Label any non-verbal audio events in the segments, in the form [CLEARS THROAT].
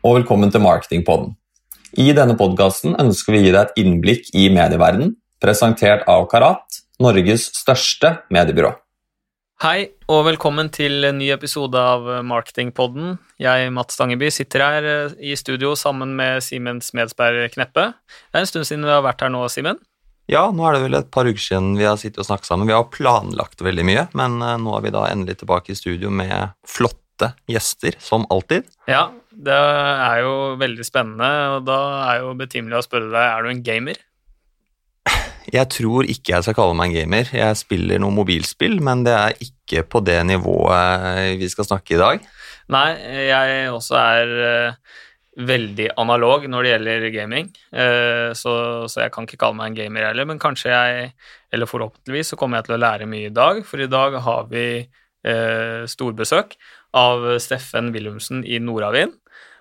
Og velkommen til Marketingpodden. I denne podkasten ønsker vi å gi deg et innblikk i medieverdenen, presentert av Karat, Norges største mediebyrå. Hei, og velkommen til en ny episode av Marketingpodden. Jeg, Mats Stangeby, sitter her eh, i studio sammen med Simen Smedsberg Kneppe. Det er en stund siden vi har vært her nå, Simen. Ja, nå er det vel et par uker siden vi har sittet og snakket sammen. Vi har planlagt veldig mye, men eh, nå er vi da endelig tilbake i studio med flotte gjester, som alltid. Ja, det er jo veldig spennende, og da er jo betimelig å spørre deg, er du en gamer? Jeg tror ikke jeg skal kalle meg en gamer. Jeg spiller noe mobilspill, men det er ikke på det nivået vi skal snakke i dag. Nei, jeg også er uh, veldig analog når det gjelder gaming, uh, så, så, jeg kan ikke kalle meg en gamer heller, men kanskje jeg, eller forhåpentligvis, så kommer jeg til å lære mye i dag, for i dag har vi uh, storbesøk av Steffen Wilhelmsen i Nordavind,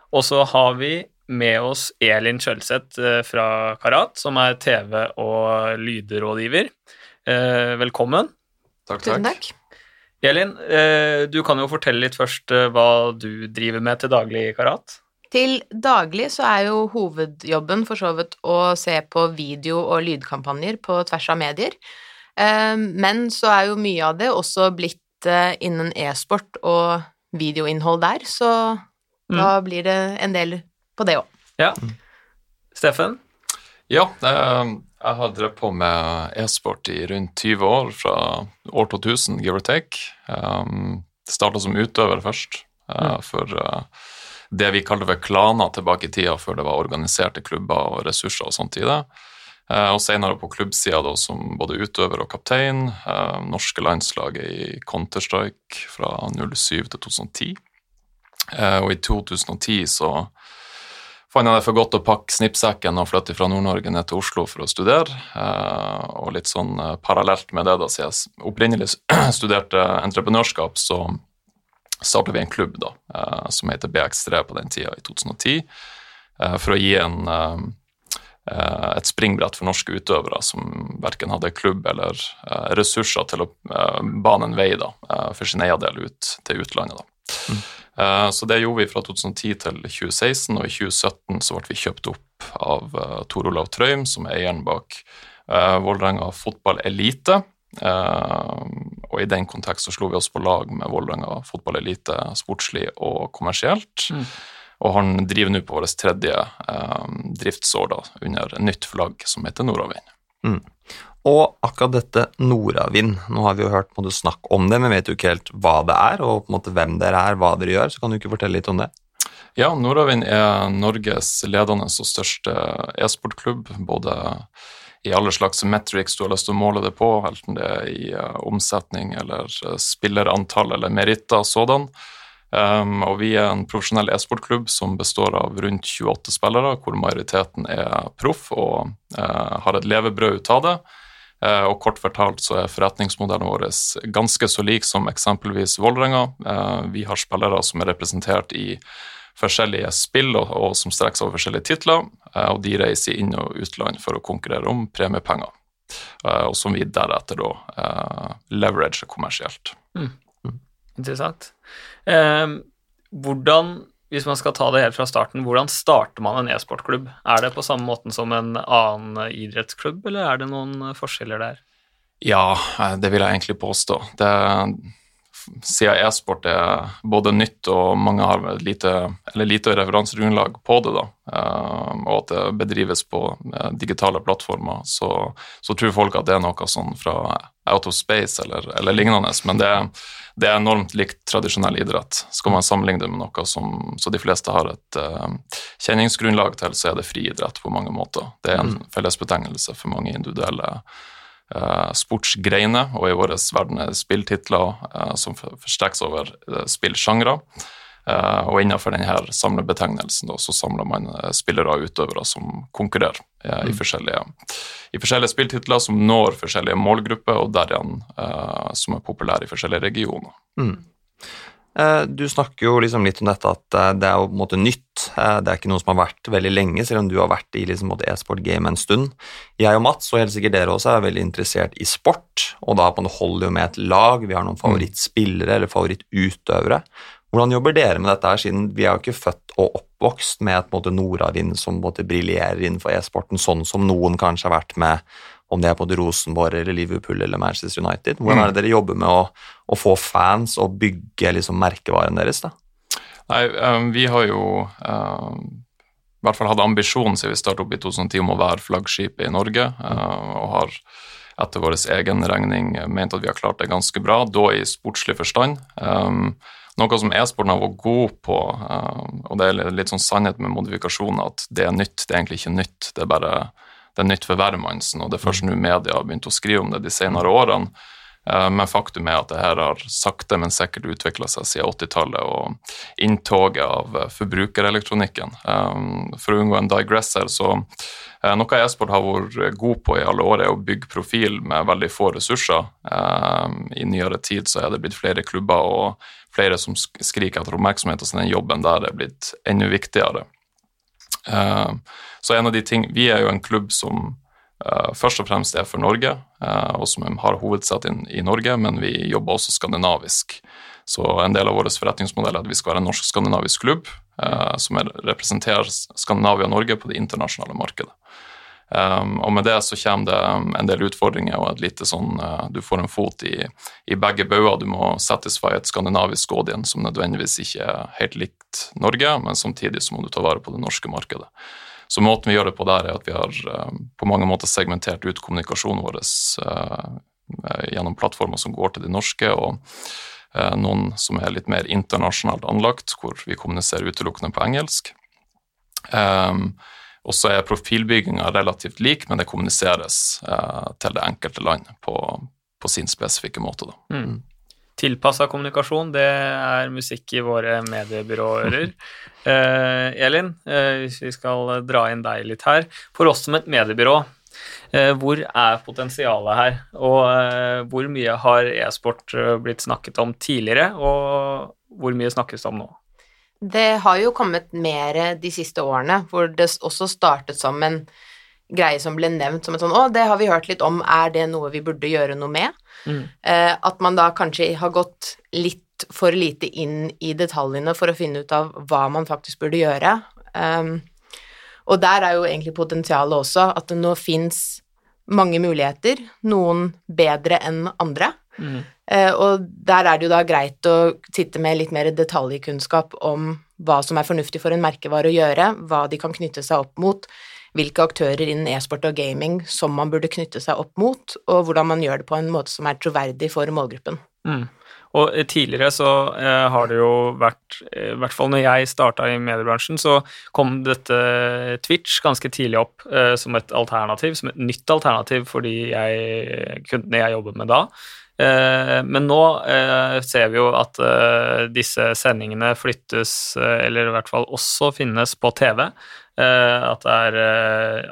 og så har vi med oss Elin Kjølseth eh, fra Karat, som er TV- og lydrådgiver. Eh, velkommen. Takk, takk. takk. Elin, eh, du kan jo fortelle litt først hva du driver med til daglig i Karat. Til daglig så er jo hovedjobben for så vidt å se på video- og lydkampanjer på tvers av medier. Men så er jo mye av det også blitt innen e-sport og videoinnhold der, så mm. da blir det en del på det òg. Ja. Steffen? Ja, jeg har drevet på med e-sport i rundt 20 år, fra år 2000, give or take. Um, Starta som utøver først, uh, for uh, det vi kalte for klaner tilbake i tida, før det var organiserte klubber og ressurser og sånt i det. Uh, og senere på klubbsida som både utøver og kaptein. Uh, norske landslaget i Counter-Strike fra 07 til 2010. Uh, og i 2010 så fant jeg det for godt å pakke snippsekken og flytte fra Nord-Norge ned til Oslo for å studere. Eh, og litt sånn eh, parallelt med det, da siden jeg opprinnelig [CLEARS THROAT] studerte entreprenørskap, så starta vi en klubb da, eh, som heter BX3 på den tida, i 2010, for å gi en et springbrett for norske utøvere som verken hadde klubb eller ressurser til å bane en vei da, for sin egen del ut til utlandet. Mm. Eh, så det gjorde vi fra 2010 til 2016, og i 2017 så ble vi kjøpt opp av eh, Tor Olav Trøim, som er eieren bak Vålerenga fotball elite. og i den kontekst så slo vi oss på lag med Vålerenga fotball elite sportslig og kommersielt. Mm. Og han driver nå på vårt tredje driftsår da, under nytt flagg som heter Nordavind. Mm. Og akkurat dette nordavind, nå har vi jo hørt måte, snakk om det, men vet jo ikke helt hva det er, og på en måte hvem dere er, hva dere gjør, så kan du ikke fortelle litt om det? Ja, Nordavind er Norges ledende og største e-sportklubb, både i alle slags metrics du har lyst til å måle det på, enten det er i uh, omsetning eller uh, spillerantall eller meritter sådan. Um, og vi er en profesjonell e-sportklubb som består av rundt 28 spillere, hvor majoriteten er proff og uh, har et levebrød ut av det. Eh, og kort fortalt så er forretningsmodellen vår ganske så lik som eksempelvis Vålerenga. Eh, vi har spillere som er representert i forskjellige spill og, og som strekker seg over forskjellige titler, og de reiser inn- og utland for å konkurrere om premiepenger. Og som vi deretter da leverager kommersielt. Mm. Interessant. Eh, hvordan hvis man skal ta det helt fra starten, hvordan starter man en e-sportklubb? Er det på samme måten som en annen idrettsklubb, eller er det noen forskjeller der? Ja, eh, det vil jeg egentlig påstå. Det, siden e-sport er både nytt og mange har lite, lite referansegrunnlag på det, da, eh, og at det bedrives på eh, digitale plattformer, så, så tror folk at det er noe sånn fra out of space eller, eller lignende. Men det, det, er enormt likt tradisjonell idrett. Skal man sammenligne det med noe som så de fleste har et uh, kjenningsgrunnlag til, så er det friidrett på mange måter. Det er en mm. fellesbetegnelse for mange individuelle sportsgreiner, og i vår verden er det spilltitler uh, som forstrekker over uh, spillsjangre. Og innenfor denne samlebetegnelsen da, så samler man spillere og utøvere som konkurrerer uh, mm. i, forskjellige, i, forskjellige, spilltitler som når forskjellige målgrupper, og derigjen som er populære i forskjellige regioner. Mm. Du snakker jo liksom litt om dette at det er jo på en måte nytt. Det er ikke noe som har vært veldig lenge, selv om du har vært i liksom e-sport-game en stund. Jeg og Mats, og helt sikkert dere også, er veldig interessert i sport, og da på en holder jo med et lag. Vi har noen mm. favorittspillere eller favorittutøvere. Hvordan jobber dere med dette, her, siden vi er jo ikke født og oppvokst med et måte Nordavind som måte, briljerer innenfor e-sporten, sånn som noen kanskje har vært med om det er på Rosenborg eller Liverpool eller Manchester United. Hvordan er det dere jobber med å, å få fans og bygge liksom, merkevaren deres? da? Nei, um, vi har jo um, i hvert fall hatt ambisjonen siden vi startet opp i 2010 om å være flaggskipet i Norge, uh, og har etter vår egen regning ment at vi har klart det ganske bra, da i sportslig forstand. Um, noe som e-sporten har vært god på, og det er litt sånn sannhet med modifikasjoner, at det er nytt, det er egentlig ikke nytt. Det er bare det er nytt for hvermannsen, og det er først nå media har begynt å skrive om det de senere årene. Eh, men faktum er at det her har sakte, men sikkert utvikla seg siden 80-tallet og inntoget av eh, forbrukerelektronikken. Eh, for å unngå en digresser, så noe e-sport har vært god på i alle år, er å bygge profil med veldig få ressurser. I nyere tid så er det blitt flere klubber og flere som skriker etter oppmerksomhet, og så den jobben der er blitt enda viktigere. Så en av de ting, Vi er jo en klubb som først og fremst er for Norge, uh, og som har hovedsett i Norge, men vi jobber også skandinavisk. Så en del av vår forretningsmodell er at vi skal være en norsk-skandinavisk klubb uh, som representerer Skandinavia og Norge på det internasjonale markedet. Um, og med det så kommer det en del utfordringer og et lite sånn uh, Du får en fot i, i begge bauger. Du må satisfy et skandinavisk audience som nødvendigvis ikke er helt likt Norge, men samtidig så må du ta vare på det norske markedet. Så måten vi gjør det på der, er at vi har uh, på mange måter segmentert ut kommunikasjonen vår uh, gjennom plattformer som går til de norske, og noen som er litt mer internasjonalt anlagt, hvor vi kommuniserer utelukkende på engelsk. Um, og så er profilbygginga relativt lik, men det kommuniseres til det enkelte land på, på sin spesifikke måte. Da. Mm. Tilpassa kommunikasjon, det er musikk i våre mediebyråører. [LAUGHS] Eh, Elin, eh, hvis vi skal dra inn deg litt her. For oss som et mediebyrå, eh, hvor er potensialet her? Og eh, hvor mye har e-sport eh, blitt snakket om tidligere, og hvor mye snakkes det om nå? Det har jo kommet mer de siste årene, hvor det også startet som en greie som ble nevnt som et sånn Å, det har vi hørt litt om, er det noe vi burde gjøre noe med? Mm. Eh, at man da kanskje har gått litt for lite inn i detaljene for å finne ut av hva man faktisk burde gjøre. Um, og der er jo egentlig potensialet også, at det nå fins mange muligheter, noen bedre enn andre. Mm. Eh, og der er det jo da greit å sitte med litt mer detaljkunnskap om hva som er fornuftig for en merkevare å gjøre, hva de kan knytte seg opp mot, hvilke aktører innen e-sport og gaming som man burde knytte seg opp mot, og hvordan man gjør det på en måte som er troverdig for målgruppen. Mm. Og tidligere så eh, har det jo vært eh, I hvert fall når jeg starta i mediebransjen, så kom dette Twitch ganske tidlig opp eh, som et alternativ, som et nytt alternativ for de jeg, kundene jeg jobbet med da. Eh, men nå eh, ser vi jo at eh, disse sendingene flyttes, eller i hvert fall også finnes på TV. At det er,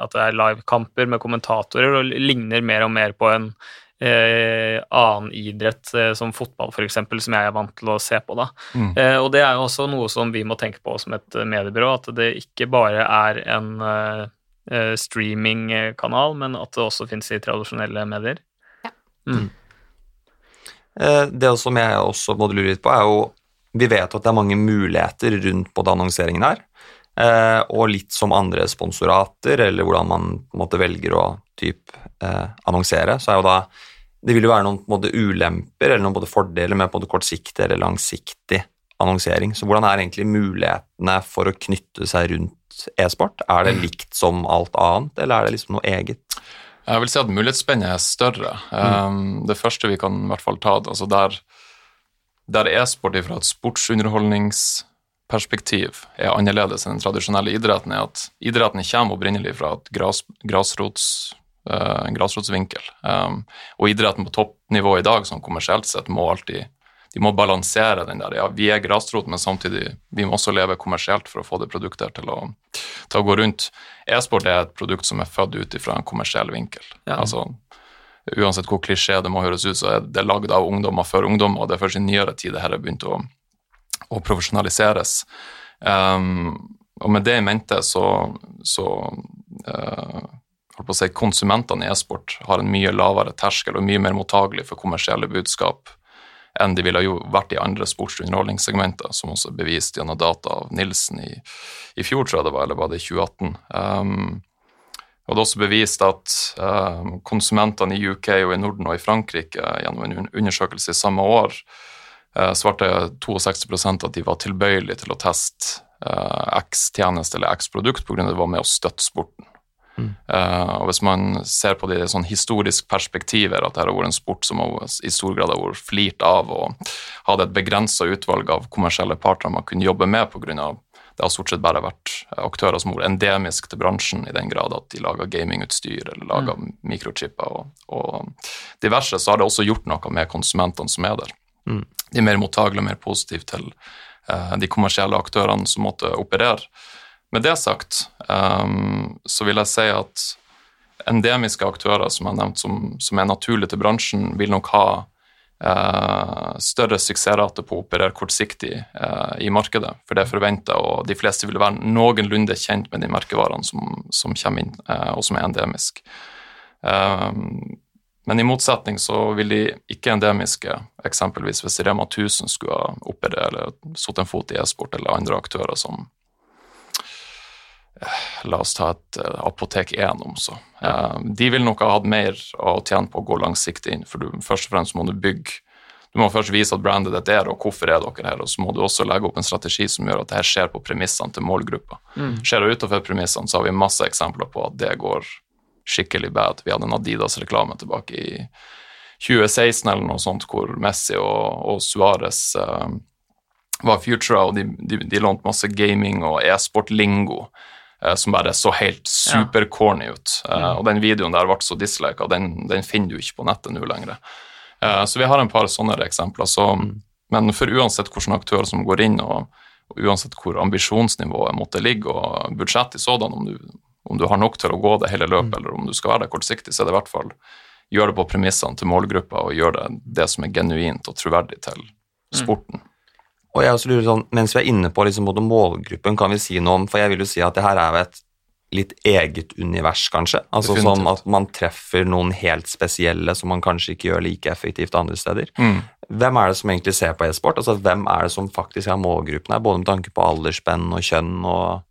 at det er livekamper med kommentatorer og ligner mer og mer på en eh, annen idrett eh, som fotball, f.eks., som jeg er vant til å se på. da. Mm. Eh, og det er jo også noe som vi må tenke på som et mediebyrå, at det ikke bare er en eh, streamingkanal, men at det også finnes i tradisjonelle medier. Ja. Mm. Eh, det som jeg også må lure litt på, er jo Vi vet at det er mange muligheter rundt både annonseringen her, eh, og litt som andre sponsorater, eller hvordan man på måte velger å typ, eh, annonsere, så er jo da det vil jo være noen måte, ulemper eller noen både fordeler med både kortsiktig eller langsiktig annonsering. Så hvordan er egentlig mulighetene for å knytte seg rundt e-sport? Er det likt som alt annet, eller er det liksom noe eget? Jeg vil si at mulighetsspennet er større. Mm. Um, det første vi kan i hvert fall ta, altså der, der e-sport fra et sportsunderholdnings perspektiv er annerledes enn den tradisjonelle idretten, er at idretten kommer opprinnelig fra et gras, grasrots uh, en grasrotsvinkel. Um, og idretten på toppnivå i dag, sånn kommersielt sett, må alltid de må balansere den der. Ja, vi er grasrot, men samtidig vi må også leve kommersielt for å få det produktet til å, til å gå rundt. E-sport er et produkt som er født ut fra en kommersiell vinkel. Ja. Altså, uansett hvor klisjé det må høres ut, så er det lagd av ungdommer for ungdommer, og det er først i nyere tid det her har begynt å, å profesjonaliseres. Um, og med det i mente så, så uh, holdt på å si, konsumentene i e-sport har en mye lavere terskel og mye mer mottagelig for kommersielle budskap enn de ville jo vært i andre sports- og underholdningssegmenter, som også er bevist gjennom data av Nilsen i, i, fjor, tror jeg det var, eller var det i 2018. Um, og det er også bevist at um, konsumentene i UK og i Norden og i Frankrike gjennom en undersøkelse i samme år uh, svarte 62% at de var tilbøyelige til å teste uh, X-tjeneste eller X-produkt pga. det var med å støtte sporten. Mm. Uh, og Hvis man ser på det i sånn historisk perspektiv, at dette har vært en sport som i stor grad har vært flirt av og hadde et begrensa utvalg av kommersielle partnere man kunne jobbe med pga. det har stort sett bare vært aktører som har vært endemiske til bransjen i den grad at de lager gamingutstyr eller lager mm. mikrochipper og, og, diverse, så har det også gjort noe med konsumentene som er der. Mm. De er mer mottagelige og mer positive til uh, de kommersielle aktørene som måtte operere. Med det sagt um, så vil jeg si at endemiske aktører som jeg har nevnt, som, som er naturlige til bransjen, vil nok ha uh, større suksessrate på å operere kortsiktig uh, i markedet. For det er forventa, og de fleste vil være noenlunde kjent med de merkevarene som, som kommer inn, uh, og som er endemiske. Um, men i motsetning så vil de ikke-endemiske, eksempelvis hvis Rema 1000 skulle ha operert eller satt en fot i e-sport, eller andre aktører som La oss ta et uh, Apotek 1 om så. Uh, de vil nok ha hatt mer å tjene på å gå langsiktig inn, for du, først og fremst må du bygge Du må først vise at brandet ditt er og hvorfor er dere her, og så må du også legge opp en strategi som gjør at det her skjer på premissene til målgruppa. Mm. Skjer det utenfor premissene, så har vi masse eksempler på at det går skikkelig bad. Vi hadde en Adidas-reklame tilbake i 2016 eller noe sånt, hvor Messi og, og Suárez uh, var future, og de, de, de lånte masse gaming og e-sport-lingo Eh, som bare så helt supercorny ut. Uh, og den videoen der ble så dislika, den, den finner du ikke på nettet nå lenger. Så vi har en par sånne eksempler. Så, mm. Men for uansett hvilken aktør som går inn, og, og, uansett hvor ambisjonsnivået måtte ligge, og budsjettet i sådan, om du, om du har nok til å gå det hele løpet, mm. eller om du skal være der kortsiktig, så er det i hvert fall gjør det på premissene til målgruppa, og gjør det det som er genuint og troverdig til mm. sporten. Mm. Og jeg også lurer sånn, Mens vi er inne på liksom, målgruppen, kan vi si noe om For jeg vil jo si at det her er jo et litt eget univers, kanskje. Altså Definitivt. Som at man treffer noen helt spesielle som man kanskje ikke gjør like effektivt andre steder. Mm. Hvem er det som egentlig ser på e-sport? Altså Hvem er det som faktisk er målgruppen her, både med tanke på aldersspenn og kjønn og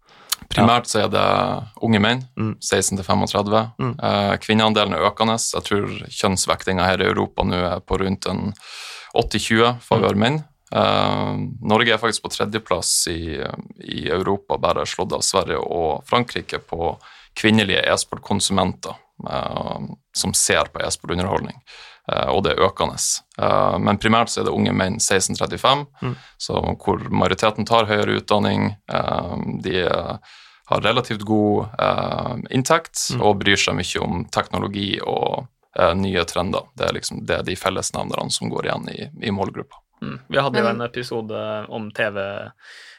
Primært så er det unge menn, mm. 16 35. Mm. Eh, kvinneandelen er økende. Jeg tror kjønnsvektinga her i Europa nå er på rundt en 80-20 favør mm. menn. Uh, Norge er faktisk på tredjeplass i, i, Europa, bare slått av Sverige og Frankrike på kvinnelige e-sportkonsumenter uh, som ser på e-sportunderholdning, og det er økende. men primært så er det unge menn 1635, mm. hvor majoriteten tar høyere utdanning. de har relativt god inntekt mm. og bryr seg mye om teknologi og nye trender. Det er liksom det er de fellesnevnerne som går igjen i, i målgruppa. Mm. Vi hadde jo en episode om TV eh,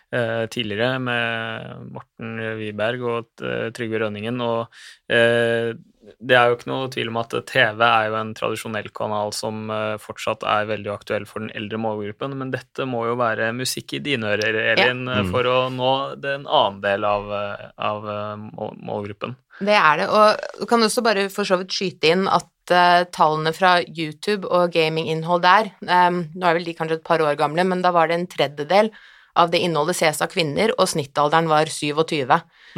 tidligere med Morten Wiberg og eh, Trygve Rønningen, og eh, det er jo ikke noe tvil om at TV er jo en tradisjonell kanal som eh, fortsatt er veldig aktuell for den eldre målgruppen, men dette må jo være musikk i dine ører, Elin, ja. mm. for å nå den annen del av, av målgruppen. Det er det, og du kan også bare for så vidt skyte inn at tallene fra YouTube og gaminginnhold der um, Nå er vel de kanskje et par år gamle, men da var det en tredjedel av det innholdet ses av kvinner, og snittalderen var 27.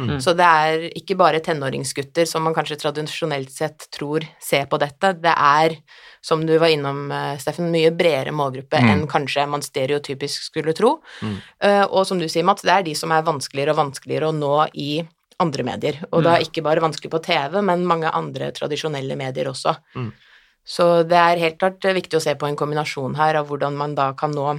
Mm. Så det er ikke bare tenåringsgutter som man kanskje tradisjonelt sett tror ser på dette. Det er, som du var innom, eh, Steffen, mye bredere målgruppe mm. enn kanskje man stereotypisk skulle tro. Mm. Uh, og som du sier, Mats, det er de som er vanskeligere og vanskeligere å nå i andre medier. Og mm. da ikke bare vanskelig på TV, men mange andre tradisjonelle medier også. Mm. Så det er helt klart viktig å se på en kombinasjon her av hvordan man da kan nå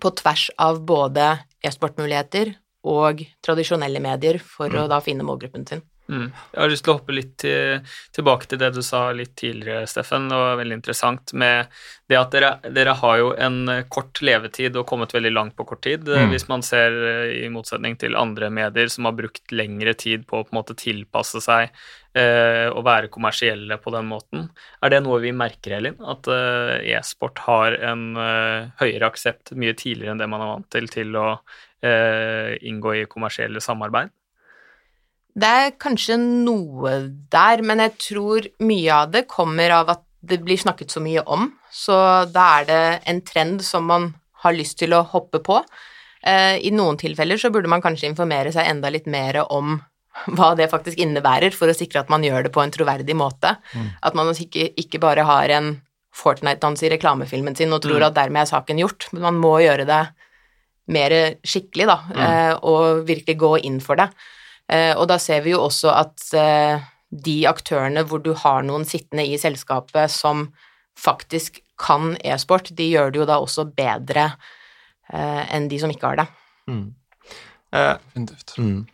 på tvers av både e-sportmuligheter og tradisjonelle medier for mm. å da finne målgruppen sin. Mm. Jeg har lyst til å hoppe litt til, tilbake til det du sa litt tidligere, Steffen. Det var veldig interessant med det at dere, dere har jo en kort levetid og kommet veldig langt på kort tid. Mm. Hvis man ser eh, i motsetning til andre medier som har brukt lengre tid på å på en måte tilpasse seg eh, og være kommersielle på den måten. Er det noe vi merker, Elin? At eh, e-sport har en eh, høyere aksept mye tidligere enn det man er vant til til å inngå i kommersielle samarbeid? Det er kanskje noe der, men jeg tror mye av det kommer av at det blir snakket så mye om, så da er det en trend som man har lyst til å hoppe på. I noen tilfeller så burde man kanskje informere seg enda litt mer om [LAUGHS] hva det faktisk innebærer, for å sikre at man gjør det på en troverdig måte. At man ikke, ikke bare har en Fortnite-dans i reklamefilmen sin og tror Mm. at dermed er saken gjort, men man må gjøre det mer skikkelig, da, eh, og virkelig gå inn for det. Eh, og da ser vi jo også at eh, de aktørene hvor du har noen sittende i selskapet som faktisk kan e-sport, de gjør det jo da også bedre enn de som ikke har det. Mm. Uh, Mm.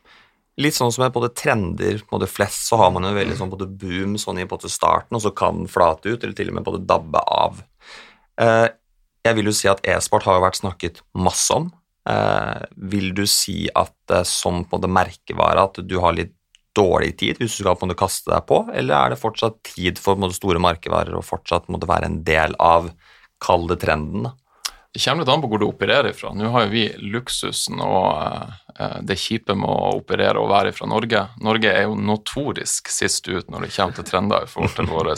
Litt sånn som både trender på det flest, så har man jo veldig sånn både boom sånn i på en starten, og så kan den flate ut, eller til og med både dabbe av. Eh, jeg vil jo si at e-sport har jo vært snakket masse om. Eh, vil du si at eh, som på det merkevare at du har litt dårlig tid hvis du skal på en måte kaste deg på, eller er det fortsatt tid for på store merkevarer å fortsatt måtte være en del av, kall det trenden? da? Det kommer litt an på hvor du opererer fra. Nå har jo vi luksusen og eh, det kjipe med å operere og være fra Norge. Norge er jo notorisk sist ut når det kommer til trender i forhold til våre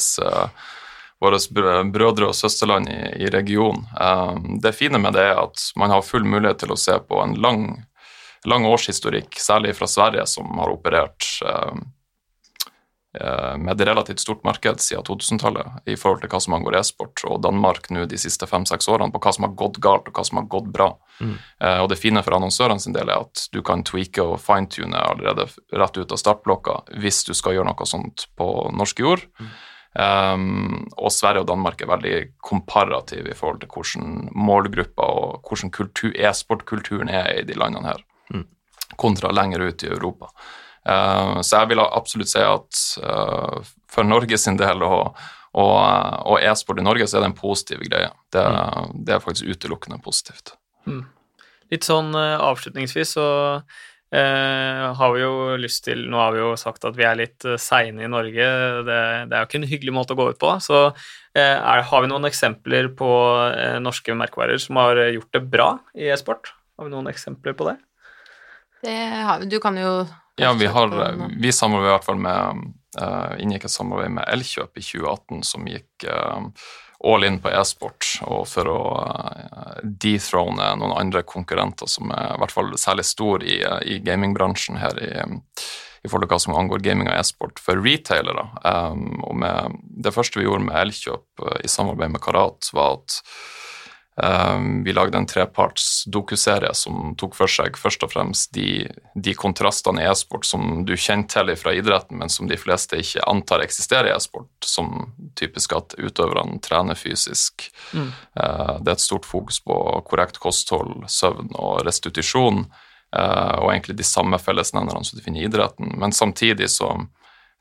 våre brødre og søsterland i, i regionen. Eh, det fine med det er at man har full mulighet til å se på en lang, lang årshistorikk, særlig fra Sverige, som har operert eh, eh, med et relativt stort marked siden 2000-tallet i forhold til hva som angår e-sport, og Danmark nå de siste fem-seks årene på hva som har gått galt og hva som har gått bra. Mm. og det fine for annonsørene sin del er at du kan tweake og fine-tune allerede rett ut av startblokka hvis du skal gjøre noe sånt på norsk jord. Um, og Sverige og Danmark er veldig komparative i forhold til hvordan målgrupper og hvordan e-sportkulturen er i de landene her, kontra lenger ut i Europa. Uh, så jeg vil absolutt si at uh, for Norge sin del og, og, og e-sport i Norge, så er det en positiv greie. Det, det er faktisk utelukkende positivt. Litt sånn eh, avslutningsvis så eh, har vi jo lyst til Nå har vi jo sagt at vi er litt seine i Norge. Det, det er jo ikke en hyggelig måte å gå ut på. Så eh, er, har vi noen eksempler på eh, norske merkevarer som har eh, gjort det bra i e-sport? Har vi noen eksempler på det? det har, vi- du kan jo Ja, vi har den. Vi samarbeider i hvert fall med uh, inngikk et samarbeid med Elkjøp i 2018 som gikk uh, all in på e-sport, og for å uh, dethrone noen andre konkurrenter som er i hvert fall særlig stor i, eh, i gamingbransjen her i, i forhold til hva som angår gaming og e-sport for retailere. Um, og med, det første vi gjorde med Elkjøp uh, i samarbeid med Karat, var at vi lagde en treparts dokuserie som tok for seg først og fremst de, de kontrastene i e-sport som du kjenner til fra idretten, men som de fleste ikke antar eksisterer i e-sport, som typisk at utøverne trener fysisk. Mm. det er et stort fokus på korrekt kosthold, søvn og restitusjon, uh, og egentlig de samme fellesnevnerne som du finner i idretten, men samtidig så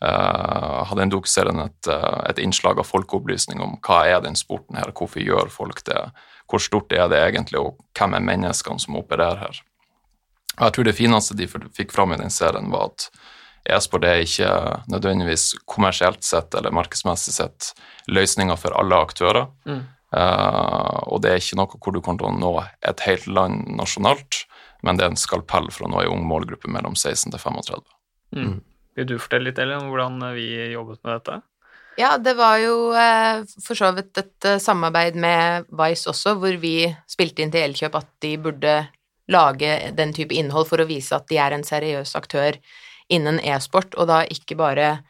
Uh, hadde en dokuserien et, uh, et innslag av folkeopplysning om hva er den sporten her, hvorfor gjør folk det, hvor stort er det egentlig, og hvem er menneskene som opererer her. Og jeg tror det fineste de fikk fram i den serien, var at e-sport er ikke nødvendigvis kommersielt sett eller markedsmessig sett løsninger for alle aktører. Uh, og det er ikke noe hvor du kommer til å nå et helt land nasjonalt, men det er en skalpell for å nå en ung målgruppe mellom 16 til 35. Vil du fortelle litt, Ellen, om hvordan vi jobbet med dette? Ja, det var jo eh, for så vidt et eh, samarbeid med Vice også, hvor vi spilte inn til Elkjøp at de burde lage den type innhold for å vise at de er en seriøs aktør innen e-sport, og da ikke bare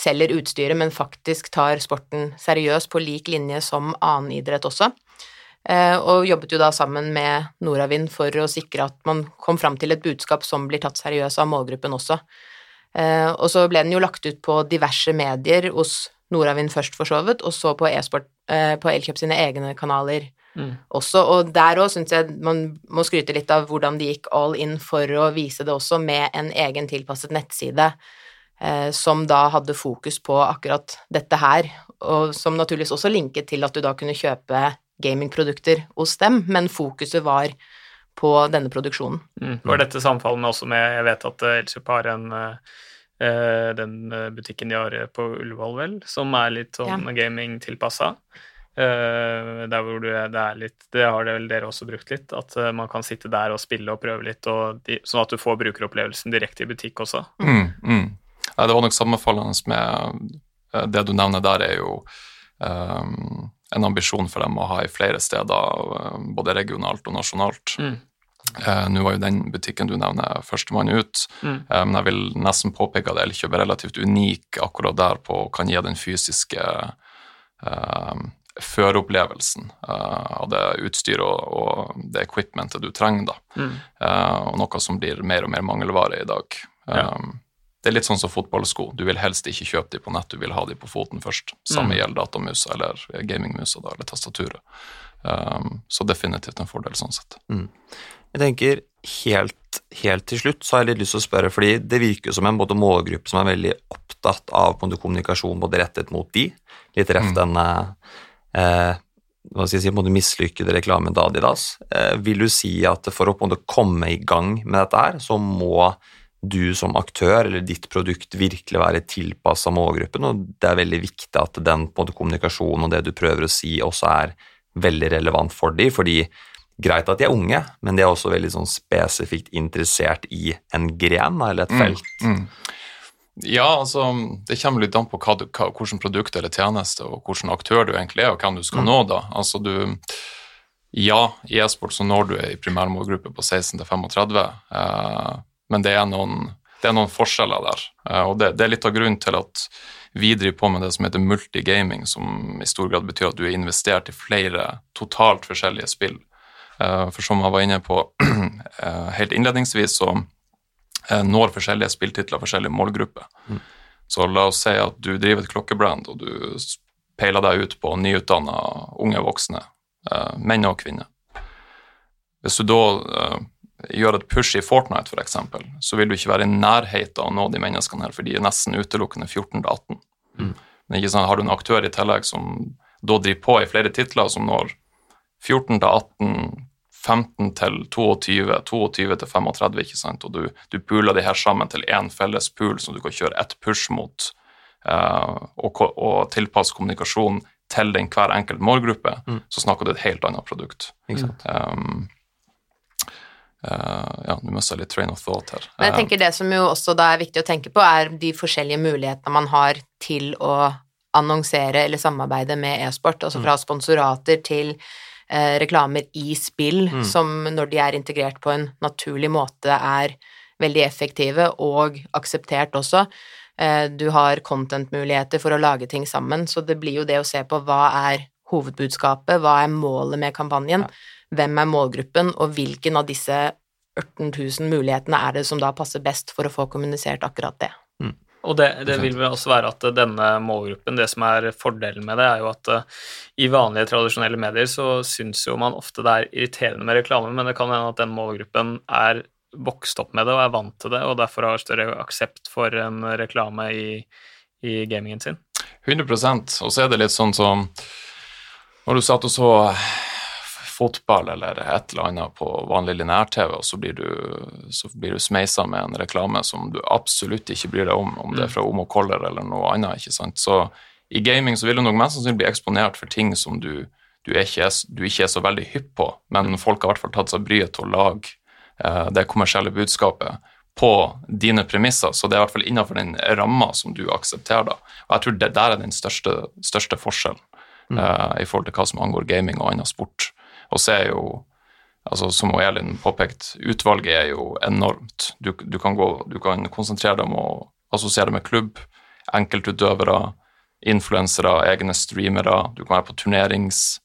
selger utstyret, men faktisk tar sporten seriøst på lik linje som annen idrett også. Eh, og jobbet jo da sammen med Noravind for å sikre at man kom fram til et budskap som blir tatt seriøst av målgruppen også. Eh, og så ble den jo lagt ut på diverse medier hos Noravind først, for så vidt, og så på e-sport eh, på Elkjøp sine egne kanaler også. Og der òg syns jeg man må skryte litt av hvordan de gikk all in for å vise det også, med en egen tilpasset nettside. Eh, som da hadde fokus på akkurat dette her, og som naturligvis også linket til at du da kunne kjøpe gamingprodukter hos dem, men fokuset var på denne produksjonen. Mm. Var dette sammenfallende også med Jeg vet at eh, Elkjøp har en eh, den eh, butikken de har på Ullevål, vel, som er litt sånn Ja. gaming-tilpassa. Eh, der hvor du er, det er litt Det har det vel dere også brukt litt, at man kan sitte der og spille og prøve litt, og de, sånn at du får brukeropplevelsen direkte i butikk også. Mm, mm. Ja, det var nok sammenfallende med det du nevner der, er jo um, en ambisjon for dem å ha i flere steder, både regionalt og nasjonalt. Mm. Uh, Nå var jo den butikken du nevner, førstemann ut, mm. uh, men jeg vil nesten påpeke at Elkjøp er relativt unik akkurat der på kan gi den fysiske uh, føreropplevelsen av det utstyret og, og, det equipmentet du trenger. da. Mm. og noe som blir mer og mer mangelvare i dag. Ja. Det er litt sånn som fotballsko. Du vil helst ikke kjøpe de på nett, du vil ha de på foten først. Samme mm. gjelder datamusa eller gamingmusa eller tastaturet. Um, så definitivt en fordel sånn sett. Mm. Jeg tenker helt, helt, til slutt så har jeg litt lyst til å spørre, fordi det virker som en både målgruppe som er veldig opptatt av kommunikasjon både rettet mot de, litt rett mm. denne eh, hva skal jeg si, en mislykkede reklamen til Adidas. Eh, vil du si at for å komme i gang med dette her, så må du som aktør eller ditt produkt virkelig være tilpassa målgruppen, og det er veldig viktig at den måte, kommunikasjonen og det du prøver å si, også er veldig relevant for dem, fordi greit at de er unge, men de er også veldig sånn spesifikt interessert i en gren eller et mm, felt. Mm, mm. Ja, altså det kommer litt an på hva du, hva, hvilken produkt eller tjeneste og hvilken aktør du egentlig er, og hvem du skal mm. nå, da. Altså du Ja, i e-sport så når du ei primærmålgruppe på 16 til 35, eh, men det er, noen, det er noen forskjeller der. Eh, og det, det, er litt av grunnen til at vi driver på med det som heter multigaming, som i stor grad betyr at du er investert i flere totalt forskjellige spill. Eh, for som jeg var inne på [CLEARS THROAT] eh, helt innledningsvis, så når forskjellige spilltitler forskjellige målgrupper. Mm. Så la oss si at du driver et klokkebrand, og du peiler deg ut på nyutdanna unge voksne, menn og kvinner. Hvis du da gjør et push i Fortnite, f.eks., for så vil du ikke være i nærheten av å nå de menneskene her, for de er nesten utelukkende 14 18. Mm. Men ikke sånn, har du en aktør i tillegg som da driver på i flere titler, som når 14 til 18, 15 til 22, 22 til 35, ikke sant? og du, du pooler de her sammen til én felles pool som du kan kjøre ett push mot, uh, og, og tilpasse kommunikasjonen til den hver enkelt målgruppe, mm. så snakker du et helt annet produkt. Sant? Um, ja, nå mista jeg litt train of thought her. Men jeg tenker Det som jo også da er viktig å tenke på, er de forskjellige mulighetene man har til å annonsere eller samarbeide med e-sport. Altså fra mm. sponsorater til eh, reklamer i spill mm. som når de er integrert på en naturlig måte, er veldig effektive og akseptert også. Eh, du har content-muligheter for å lage ting sammen, så det blir jo det å se på hva er hovedbudskapet, hva er målet med kampanjen, ja. Hvem er målgruppen, og hvilken av disse 18 000 mulighetene er det som da passer best for å få kommunisert akkurat det. Og det, det, vil vel også være at denne målgruppen, det som er fordelen med det, er jo at uh, i vanlige, tradisjonelle medier så syns jo man ofte det er irriterende med reklame, men det kan hende at den målgruppen er vokst opp med det og er vant til det, og derfor har større aksept for en reklame i, i gamingen sin. 100% og så er det litt sånn som når du satt og så fotball eller et eller annet på vanlig lineær-TV, og så blir du, så du smeisa med en reklame som du absolutt ikke bryr deg om, om det er mm. fra Omo Color eller noe annet. ikke sant? Så i gaming så vil du nok mest sannsynlig bli eksponert for ting som du, du, er ikke, du ikke, er så veldig hypp på, men folk har i hvert fall tatt seg bryet til å lage eh, det kommersielle budskapet på dine premisser, så det er i hvert fall innenfor den ramma som du aksepterer. da. Og jeg tror det der er den største, største forskjellen mm. uh, i forhold til hva som angår gaming og annen sport. Og så er jo, altså som Elin påpekt, utvalget er jo enormt. Du, du, kan gå, du kan konsentrere deg om å assosiere med klubb, enkeltutøvere, influensere, egne streamere. Du kan være på turnerings,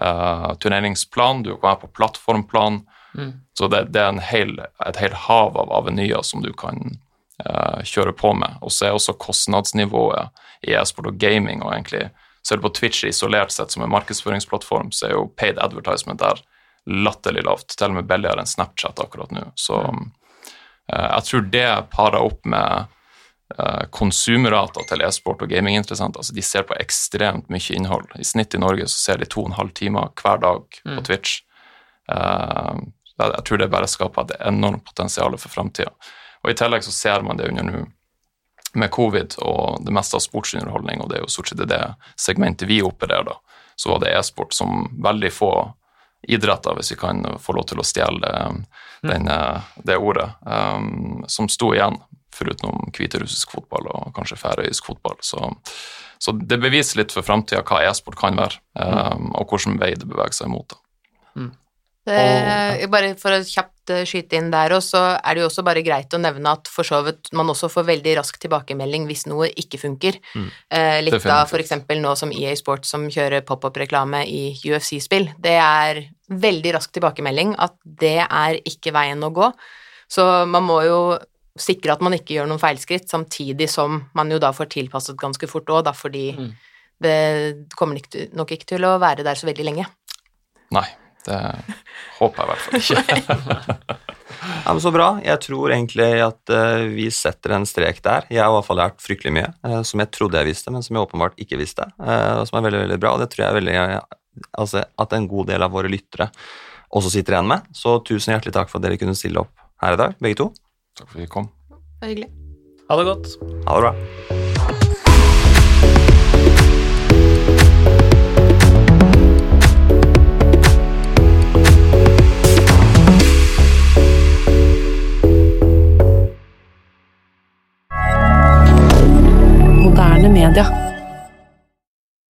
uh, turneringsplan, du kan være på plattformplan. Mm. Så det, det er hel, et helt hav av avenyer som du kan uh, kjøre på med. Og så er også kostnadsnivået i e-sport og gaming og egentlig Ser du på Twitch isolert sett som en markedsføringsplattform, så er jo paid advertisement der latterlig lavt, til og med billigere enn Snapchat akkurat nå. Så uh, jeg tror det parer opp med uh, konsumrater til e-sport og gaminginteressenter. Altså, de ser på ekstremt mye innhold. I snitt i Norge så ser de to og en halv timer hver dag på mm. Twitch. Uh, jeg tror det bare skaper et enormt potensial for framtida. Og I tillegg så ser man det under nå med covid og det meste av sportsunderholdning, og det er jo stort sett det segmentet vi opererer, da, så var det e-sport som veldig få idretter, hvis vi kan få lov til å stjele den, mm. det ordet, um, som sto igjen, foruten hviterussisk fotball og kanskje færøysk fotball. Så så det beviser litt for framtida hva e-sport kan være, um, og hvilken vei det beveger seg mot. da. Det, bare for å kjapt eh, skyte inn der òg, så er det jo også bare greit å nevne at for så vidt man også får veldig rask tilbakemelding hvis noe ikke funker. Mm. Eh, litt av for eksempel nå som EA Sports som kjører pop-up-reklame i UFC-spill. Det er veldig rask tilbakemelding at det er ikke veien å gå. Så man må jo sikre at man ikke gjør noen feilskritt, samtidig som man jo da får tilpasset ganske fort òg, da, fordi Mm. det kommer nok ikke til å være der så veldig lenge. Nei, det håper jeg i hvert fall ikke. [LAUGHS] Ja, men Så bra. Jeg tror egentlig at uh, vi setter en strek der. Jeg har i hvert fall lært fryktelig mye uh, som jeg trodde jeg visste, men som jeg åpenbart ikke visste. eh, og som er veldig veldig bra, og det tror jeg er veldig, altså, at en god del av våre lyttere også sitter igjen med. Så tusen hjertelig takk for at dere kunne stille opp her i dag, begge to. Takk for at vi kom. Det er hyggelig. Ha det godt. Ha det bra. Moderne media.